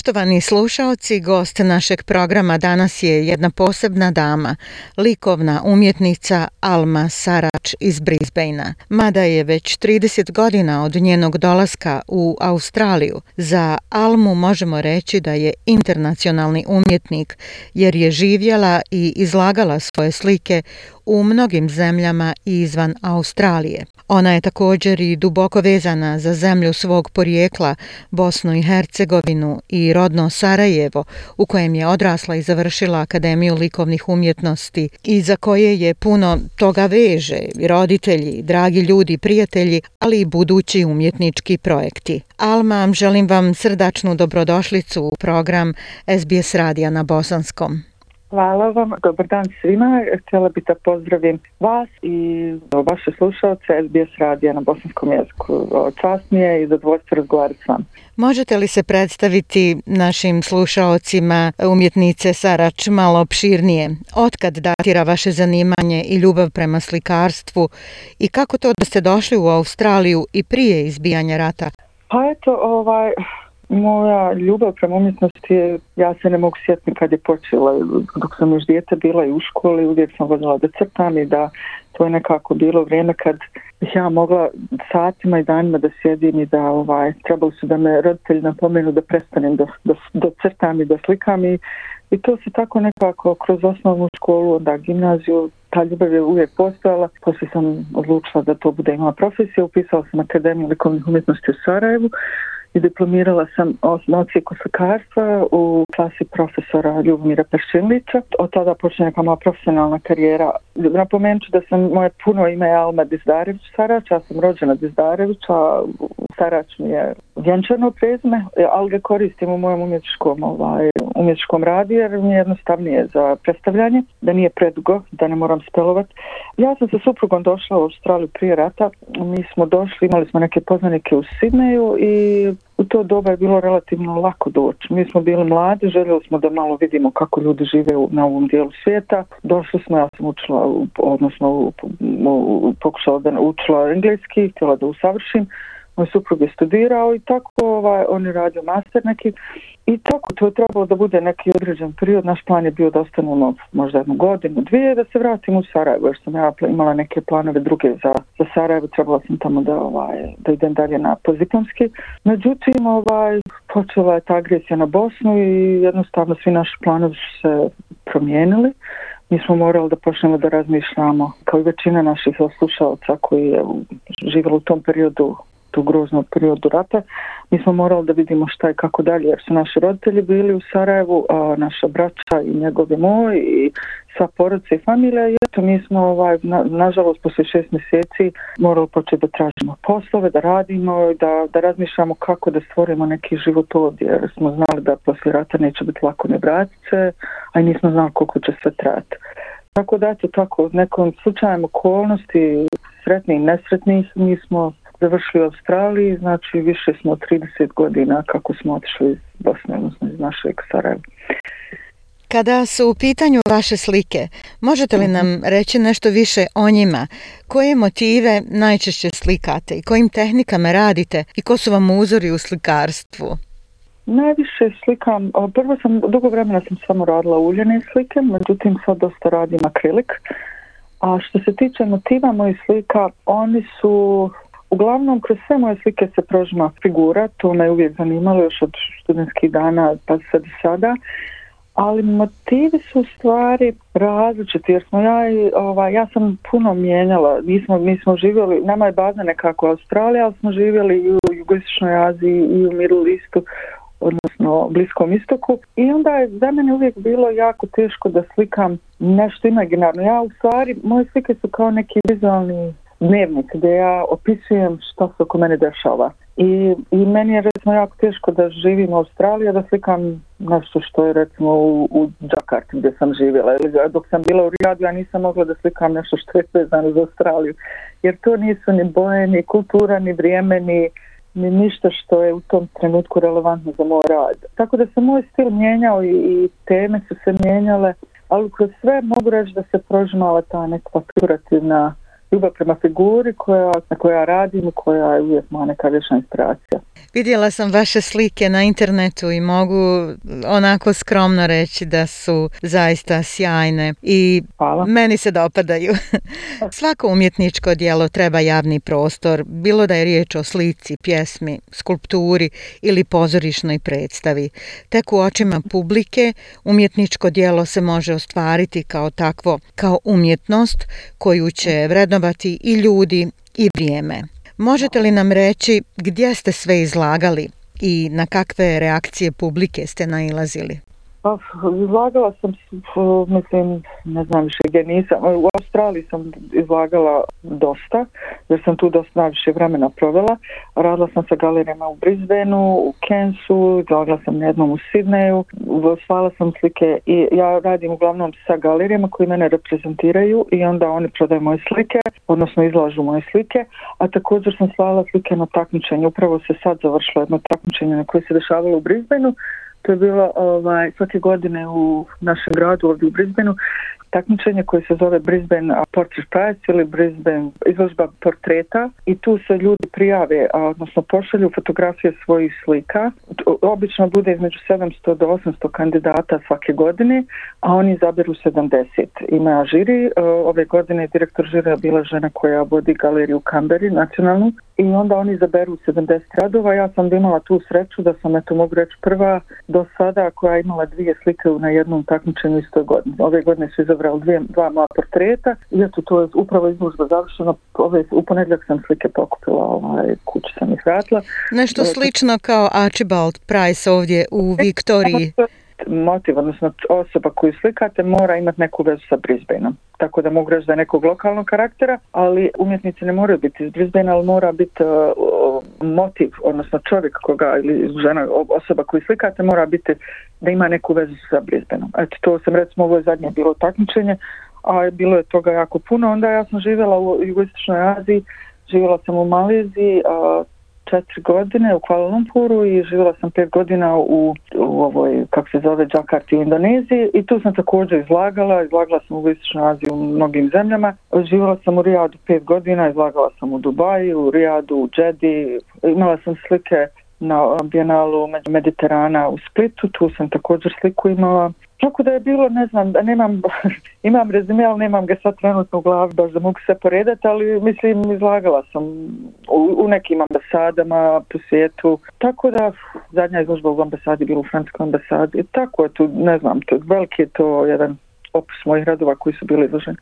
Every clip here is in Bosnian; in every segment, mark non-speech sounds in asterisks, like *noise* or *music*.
Poštovani slušalci, gost našeg programa danas je jedna posebna dama, likovna umjetnica Alma Sarač iz Brisbanea. Mada je već 30 godina od njenog dolaska u Australiju, za Almu možemo reći da je internacionalni umjetnik jer je živjela i izlagala svoje slike u mnogim zemljama izvan Australije. Ona je također i duboko vezana za zemlju svog porijekla, Bosnu i Hercegovinu i rodno Sarajevo, u kojem je odrasla i završila Akademiju likovnih umjetnosti i za koje je puno toga veže, roditelji, dragi ljudi, prijatelji, ali i budući umjetnički projekti. Alma, želim vam srdačnu dobrodošlicu u program SBS Radija na Bosanskom. Hvala vam, dobar dan svima. Htjela bih da pozdravim vas i vaše slušalce SBS radija na bosanskom jeziku. Čast mi je i zadovoljstvo razgovarati s vam. Možete li se predstaviti našim slušalcima umjetnice Sarač malo opširnije? Otkad datira vaše zanimanje i ljubav prema slikarstvu i kako to da ste došli u Australiju i prije izbijanja rata? Pa eto, ovaj, Moja ljubav prema umjetnosti je, ja se ne mogu sjetiti kad je počela, dok sam još djeta bila i u školi, uvijek sam voljela da crtam i da to je nekako bilo vrijeme kad ja mogla satima i danima da sjedim i da ovaj, trebalo su da me roditelji napomenu da prestanem da, da, da crtam i da slikam i, i to se tako nekako kroz osnovnu školu, onda gimnaziju, ta ljubav je uvijek postojala. Poslije sam odlučila da to bude imala profesija, upisala sam Akademiju likovnih umjetnosti u Sarajevu i diplomirala sam o nociku slikarstva u klasi profesora Ljubomira Peršinlića. Od tada počinje kao moja profesionalna karijera. Napomenut ću da sam moje puno ime je Alma Dizdarević Sarač, ja sam rođena Dizdarević, a Sarač mi je vjenčano prezme, ali ga koristim u mojem umjetničkom, ovaj, umjetničkom radi jer mi je jednostavnije za predstavljanje, da nije predugo, da ne moram spelovati. Ja sam sa suprugom došla u Australiju prije rata, mi smo došli, imali smo neke poznanike u Sidneju i u to doba je bilo relativno lako doći. Mi smo bili mladi, željeli smo da malo vidimo kako ljudi žive na ovom dijelu svijeta. Došli smo, ja sam učila, odnosno pokušala da učila engleski, htjela da usavršim moj suprug je studirao i tako ovaj, on je radio master neki i tako to je trebalo da bude neki određen period, naš plan je bio da ostanu no, možda jednu godinu, dvije da se vratim u Sarajevo jer sam ja imala neke planove druge za, za Sarajevo, trebala sam tamo da, ovaj, da idem dalje na pozitomski međutim ovaj, počela je ta agresija na Bosnu i jednostavno svi naši planovi su se promijenili mi smo morali da počnemo da razmišljamo kao i većina naših oslušalca koji je živjela u tom periodu tu groznu periodu rata, mi smo morali da vidimo šta je kako dalje, jer su naši roditelji bili u Sarajevu, a naša braća i njegovi moj i sva porodca i familija, i eto mi smo, ovaj, na, nažalost, posle šest mjeseci morali početi da tražimo poslove, da radimo, da, da razmišljamo kako da stvorimo neki život ovdje, jer smo znali da posle rata neće biti lako ne vratice, a i nismo znali koliko će sve trajati. Tako da, eto, tako, nekom slučajem okolnosti, sretni i nesretni, mi smo završili u Australiji, znači više smo 30 godina kako smo otišli iz Bosne, odnosno iz našeg Sarajeva. Kada su u pitanju vaše slike, možete li nam mhm. reći nešto više o njima? Koje motive najčešće slikate i kojim tehnikama radite i ko su vam uzori u slikarstvu? Najviše slikam, prvo sam, dugo vremena sam samo radila uljene slike, međutim sad dosta radim akrilik. A što se tiče motiva mojih slika, oni su, Uglavnom, kroz sve moje slike se prožima figura, to me je uvijek zanimalo još od studijenskih dana pa sad i sada. Ali motivi su u stvari različiti, jer smo ja, ova, ja sam puno mijenjala. Mi smo, mi smo živjeli, nama je baza nekako Australija, ali smo živjeli i u Jugoističnoj Aziji i u Middle Eastu, odnosno Bliskom istoku. I onda je za mene uvijek bilo jako teško da slikam nešto imaginarno. Ja u stvari, moje slike su kao neki vizualni dnevnik gdje ja opisujem što se oko mene dešava. I, I meni je recimo jako teško da živim u Australiji, da slikam nešto što je recimo u, u Jakarta gdje sam živjela. Ili, dok sam bila u Rijadu ja nisam mogla da slikam nešto što je vezano za Australiju. Jer to nisu ni boje, ni kultura, ni vrijeme, ni, ni ništa što je u tom trenutku relevantno za moj rad. Tako da se moj stil mijenjao i, i teme su se mijenjale, ali kroz sve mogu reći da se prožimala ta nekva figurativna ljubav prema figuri koja, na koja radim i koja je uvijek moja neka vješna inspiracija. Vidjela sam vaše slike na internetu i mogu onako skromno reći da su zaista sjajne i Hvala. meni se dopadaju. *laughs* Svako umjetničko dijelo treba javni prostor, bilo da je riječ o slici, pjesmi, skulpturi ili pozorišnoj predstavi. Tek u očima publike umjetničko dijelo se može ostvariti kao takvo, kao umjetnost koju će vredno vrednovati i ljudi i vrijeme. Možete li nam reći gdje ste sve izlagali i na kakve reakcije publike ste nailazili? Pa, izlagala sam, mislim, ne znam više gdje nisam, u Australiji sam izlagala dosta, jer sam tu dosta najviše vremena provela. Radila sam sa galerijama u Brisbaneu, u Kensu, izlagala sam jednom u Sidneju, slala sam slike i ja radim uglavnom sa galerijama koji mene reprezentiraju i onda oni prodaju moje slike, odnosno izlažu moje slike, a također sam slala slike na takmičenje, upravo se sad završilo jedno takmičenje na koje se dešavalo u Brisbaneu, To je bilo ovaj, svake godine u našem gradu ovdje u Brisbaneu takmičenje koje se zove Brisbane Portrait Prize ili Brisbane izložba portreta i tu se ljudi prijave, odnosno pošalju fotografije svojih slika. Obično bude između 700 do 800 kandidata svake godine, a oni zabiru 70. Ima žiri, e, ove godine direktor žira bila žena koja vodi galeriju u Kamberi nacionalnu i onda oni zaberu 70 radova. Ja sam imala tu sreću da sam, eto mogu reći, prva do sada koja je imala dvije slike na jednom takmičenju istoj godini. Ove godine su izabrali dvije, dva moja portreta i eto to je upravo izložba završena. Ove, u ponedljak sam slike pokupila, ovaj, kući sam ih vratila. Nešto e, slično kao Archibald Price ovdje u e, Viktoriji. motiv, odnosno osoba koju slikate mora imati neku vezu sa Brisbaneom tako da mogu reći da nekog lokalnog karaktera, ali umjetnici ne moraju biti iz Brisbane, ali mora biti uh, e, motiv, odnosno čovjek koga ili žena, osoba koju slikate mora biti da ima neku vezu sa Brisbane. Eto, to sam recimo ovo je zadnje bilo takmičenje, a bilo je toga jako puno. Onda ja sam živjela u jugoistočnoj Aziji, živjela sam u Maleziji, uh, četiri godine u Kuala Lumpuru i živjela sam pet godina u, u ovoj, kako se zove, Jakarta u Indoneziji i tu sam također izlagala, izlagala sam u Visičnoj Aziji u mnogim zemljama. Živjela sam u Rijadu pet godina, izlagala sam u Dubaju, u Rijadu, u Džedi, imala sam slike na Bienalu Mediterana u Splitu, tu sam također sliku imala. Tako da je bilo, ne znam, nemam, *laughs* imam rezime, ali nemam ga sad trenutno u glavi, baš da mogu se poredati, ali mislim, izlagala sam u, u nekim ambasadama po svijetu. Tako da, zadnja izložba u ambasadi bilo u Francuskoj ambasadi. Tako je tu, ne znam, to, veliki je to jedan opis mojih radova koji su bili izloženi.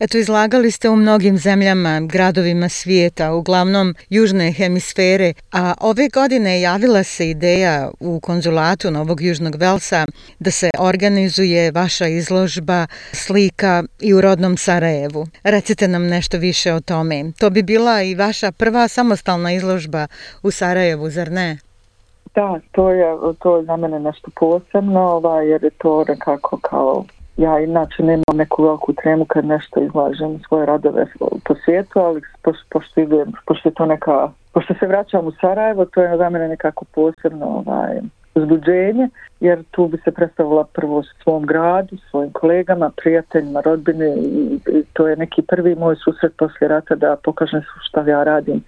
Eto, izlagali ste u mnogim zemljama, gradovima svijeta, uglavnom južne hemisfere, a ove godine javila se ideja u konzulatu Novog Južnog Velsa da se organizuje vaša izložba slika i u rodnom Sarajevu. Recite nam nešto više o tome. To bi bila i vaša prva samostalna izložba u Sarajevu, zar ne? Da, to je, to je za mene nešto posebno, ovaj, jer je to nekako kao Ja inače nemam neku veliku tremu kad nešto izlažem svoje radove po svijetu, ali po, pošto, idem, pošto je to neka, pošto se vraćam u Sarajevo, to je za mene nekako posebno ovaj, uzbuđenje, jer tu bi se predstavila prvo svom gradu, svojim kolegama, prijateljima, rodbine i, i to je neki prvi moj susret poslije rata da pokažem šta ja radim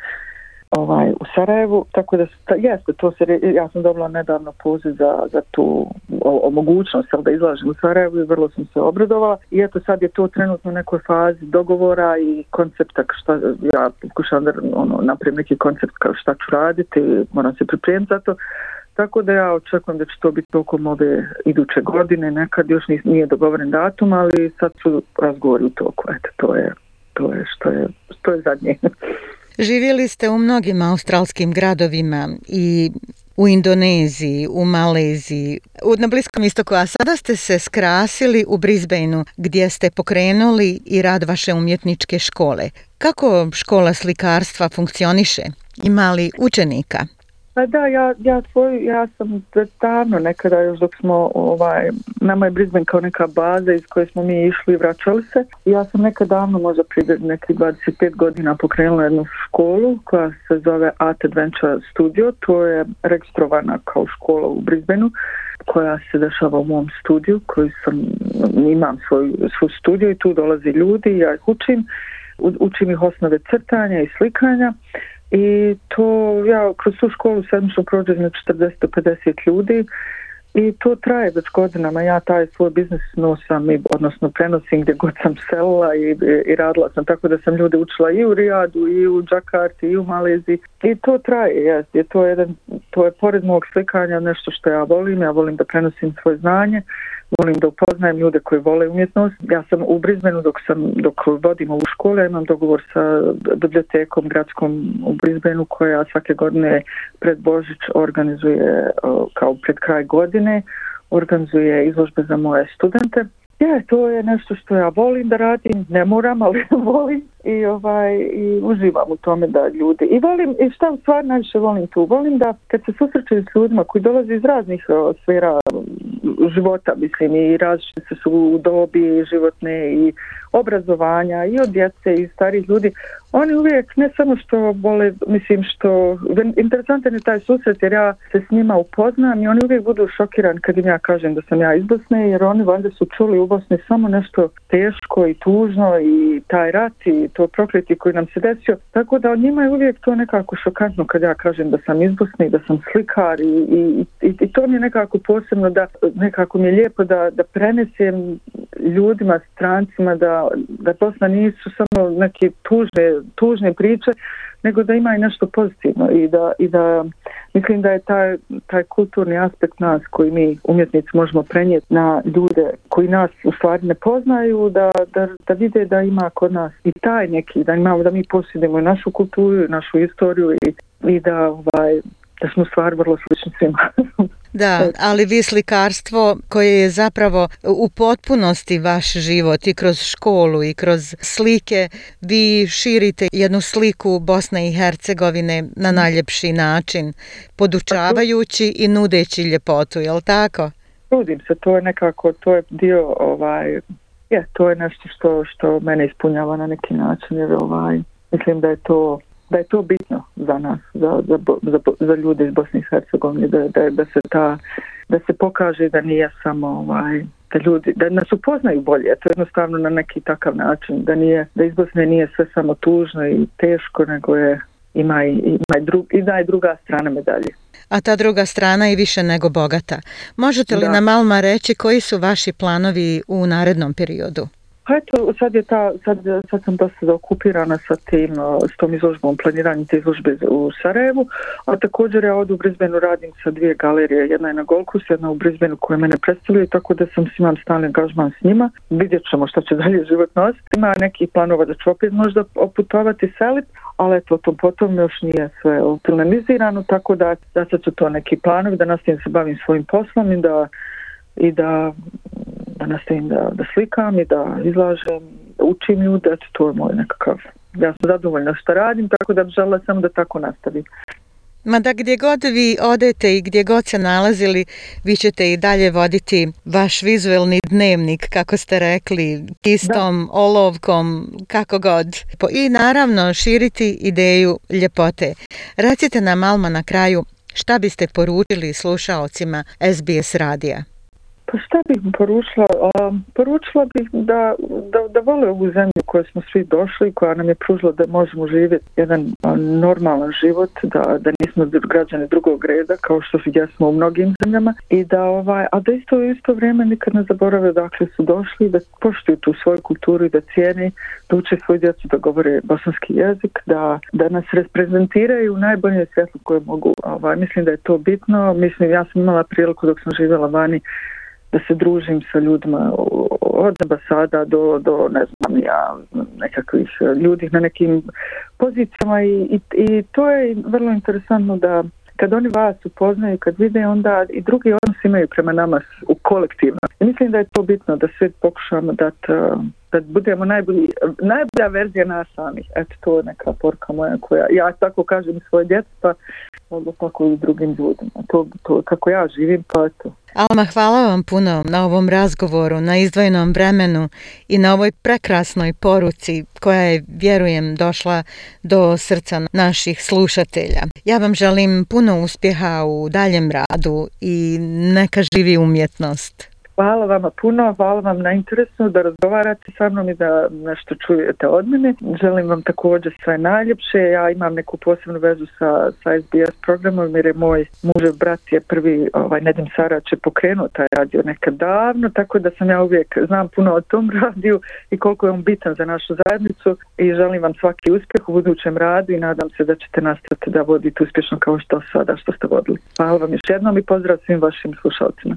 ovaj u Sarajevu, tako da jeste, to se ja sam dobila nedavno poziv za, za tu o, o mogućnosti da izlažem u Sarajevu i vrlo sam se obradovala i eto sad je to trenutno u nekoj fazi dogovora i koncepta šta ja pokušam da ono, napravim neki koncept kao šta ću raditi, moram se pripremiti za to. Tako da ja očekujem da će to biti tokom ove iduće godine, nekad još nije dogovoren datum, ali sad su razgovori u toku, eto to je, to je što je, što je zadnje. *laughs* Živjeli ste u mnogim australskim gradovima i u Indoneziji, u Maleziji, u, na Bliskom istoku, a sada ste se skrasili u Brisbaneu gdje ste pokrenuli i rad vaše umjetničke škole. Kako škola slikarstva funkcioniše? Ima li učenika? Pa da, ja, ja, tvoj, ja sam davno nekada, još dok smo, ovaj, nama je Brisbane kao neka baza iz koje smo mi išli i vraćali se. Ja sam nekad davno, možda prije nekih 25 godina, pokrenula jednu školu koja se zove Art Adventure Studio. To je registrovana kao škola u Brisbaneu koja se dešava u mom studiju, koji sam, imam svoju, svoju studiju i tu dolazi ljudi, ja ih učim, učim ih osnove crtanja i slikanja. I to, ja, kroz tu školu sedmi su prođene 40-50 ljudi i to traje već godinama. Ja taj svoj biznis nosam i, odnosno, prenosim gdje god sam selila i, i, radila sam. Tako da sam ljude učila i u Rijadu, i u Džakarti, i u Malezi. I to traje, jes, je to jedan, to je pored mog slikanja nešto što ja volim. Ja volim da prenosim svoje znanje volim da upoznajem ljude koji vole umjetnost. Ja sam u Brizbenu dok, sam, dok vodim ovu školu, ja imam dogovor sa bibliotekom gradskom u Brizbenu koja svake godine pred Božić organizuje e, kao pred kraj godine, organizuje izložbe za moje studente. Ja, to je nešto što ja volim da radim, ne moram, *laughs* ali volim i ovaj i uživam u tome da ljudi i volim i šta stvar najviše volim tu, volim da kad se susrećem s ljudima koji dolaze iz raznih e, sfera života, mislim, i različite su u dobi životne i obrazovanja i od djece i starih ljudi, oni uvijek ne samo što vole, mislim što, interesantan je taj susret jer ja se s njima upoznam i oni uvijek budu šokiran kad im ja kažem da sam ja iz Bosne jer oni valjda su čuli u Bosni samo nešto teško i tužno i taj rat i to prokreti koji nam se desio, tako da njima je uvijek to nekako šokantno kad ja kažem da sam iz Bosne i da sam slikar i, i, i, i to mi je nekako posebno da nekako mi je lijepo da, da prenesem ljudima, strancima da da Bosna nisu samo neke tužne, tužne priče, nego da ima i nešto pozitivno i da, i da mislim da je taj, taj kulturni aspekt nas koji mi umjetnici možemo prenijeti na ljude koji nas u stvari ne poznaju, da, da, da vide da ima kod nas i taj neki, da, imamo, da mi posjedimo i našu kulturu, našu istoriju i, i da, ovaj, da smo stvari vrlo slični svima. *laughs* Da, ali vi slikarstvo koje je zapravo u potpunosti vaš život i kroz školu i kroz slike, vi širite jednu sliku Bosne i Hercegovine na najljepši način, podučavajući i nudeći ljepotu, je li tako? Trudim se, to je nekako, to je dio, ovaj, je, to je nešto što, što mene ispunjava na neki način, jer ovaj, mislim da je to da je to bitno za nas, za, za, za, za ljude iz Bosne i Hercegovine, da, da, da, se ta, da se pokaže da nije samo ovaj, da ljudi, da nas upoznaju bolje, to je jednostavno na neki takav način, da nije, da iz Bosne nije sve samo tužno i teško, nego je ima i, ima i, drug, ima i druga strana medalje. A ta druga strana je više nego bogata. Možete li da. nam Alma reći koji su vaši planovi u narednom periodu? Pa eto, sad je ta, sad, sad sam dosta zaokupirana sa tim, s tom izložbom, planiranjem te izložbe u Sarajevu, a također ja ovdje u Brisbaneu radim sa dvije galerije, jedna je na Golkus, jedna u Brisbaneu koje mene predstavljaju, tako da sam imam stalni angažman s njima, vidjet ćemo šta će dalje život nositi. Ima neki planova da ću opet možda oputovati selit, ali eto, to potom još nije sve finalizirano, tako da, da sad su to neki planovi, da nastavim se bavim svojim poslom i da i da da nastavim da, da slikam i da izlažem, da učim ljude, eto to je moj nekakav, ja sam zadovoljna što radim, tako da bi žela samo da tako nastavim. Ma da gdje god vi odete i gdje god se nalazili, vi ćete i dalje voditi vaš vizualni dnevnik, kako ste rekli, kistom, da. olovkom, kako god. I naravno širiti ideju ljepote. Recite nam Alma na kraju, šta biste poručili slušaocima SBS radija? Pa šta bih poručila? Um, poručila bih da, da, da vole ovu zemlju koju smo svi došli, koja nam je pružila da možemo živjeti jedan um, normalan život, da, da nismo građani drugog reda kao što su jesmo u mnogim zemljama. I da, ovaj, a da isto u isto vrijeme nikad ne zaborave dakle su došli, da poštuju tu svoju kulturu i da cijeni, da uče svoju djecu da govore bosanski jezik, da, da nas reprezentiraju u najbolje svjetlo koje mogu. Ovaj, mislim da je to bitno. Mislim, ja sam imala priliku dok sam živjela vani da se družim sa ljudima od ambasada do, do ne znam ja nekakvih ljudi na nekim pozicijama i, i, i to je vrlo interesantno da kad oni vas upoznaju, kad vide, onda i drugi odnos imaju prema nama u kolektivno. I mislim da je to bitno da sve pokušamo da eh, da budemo najbolji, najbolja verzija nas samih. Eto, to je neka porka moja koja, ja tako kažem svoje djeca, pa ostalo tako i drugim ljudima. To, to kako ja živim, pa to. Alma, hvala vam puno na ovom razgovoru, na izdvojenom vremenu i na ovoj prekrasnoj poruci koja je, vjerujem, došla do srca naših slušatelja. Ja vam želim puno uspjeha u daljem radu i neka živi umjetnost. Hvala vama puno, hvala vam na interesu da razgovarate sa mnom i da nešto čujete od mene. Želim vam također sve najljepše. Ja imam neku posebnu vezu sa, sa SBS programom jer je moj mužev brat je prvi, ovaj, Nedim Sarač je pokrenuo taj radio nekad davno, tako da sam ja uvijek znam puno o tom *laughs* radiju i koliko je on bitan za našu zajednicu i želim vam svaki uspjeh u budućem radu i nadam se da ćete nastaviti da vodite uspješno kao što sada što ste vodili. Hvala vam još jednom i pozdrav svim vašim slušalcima.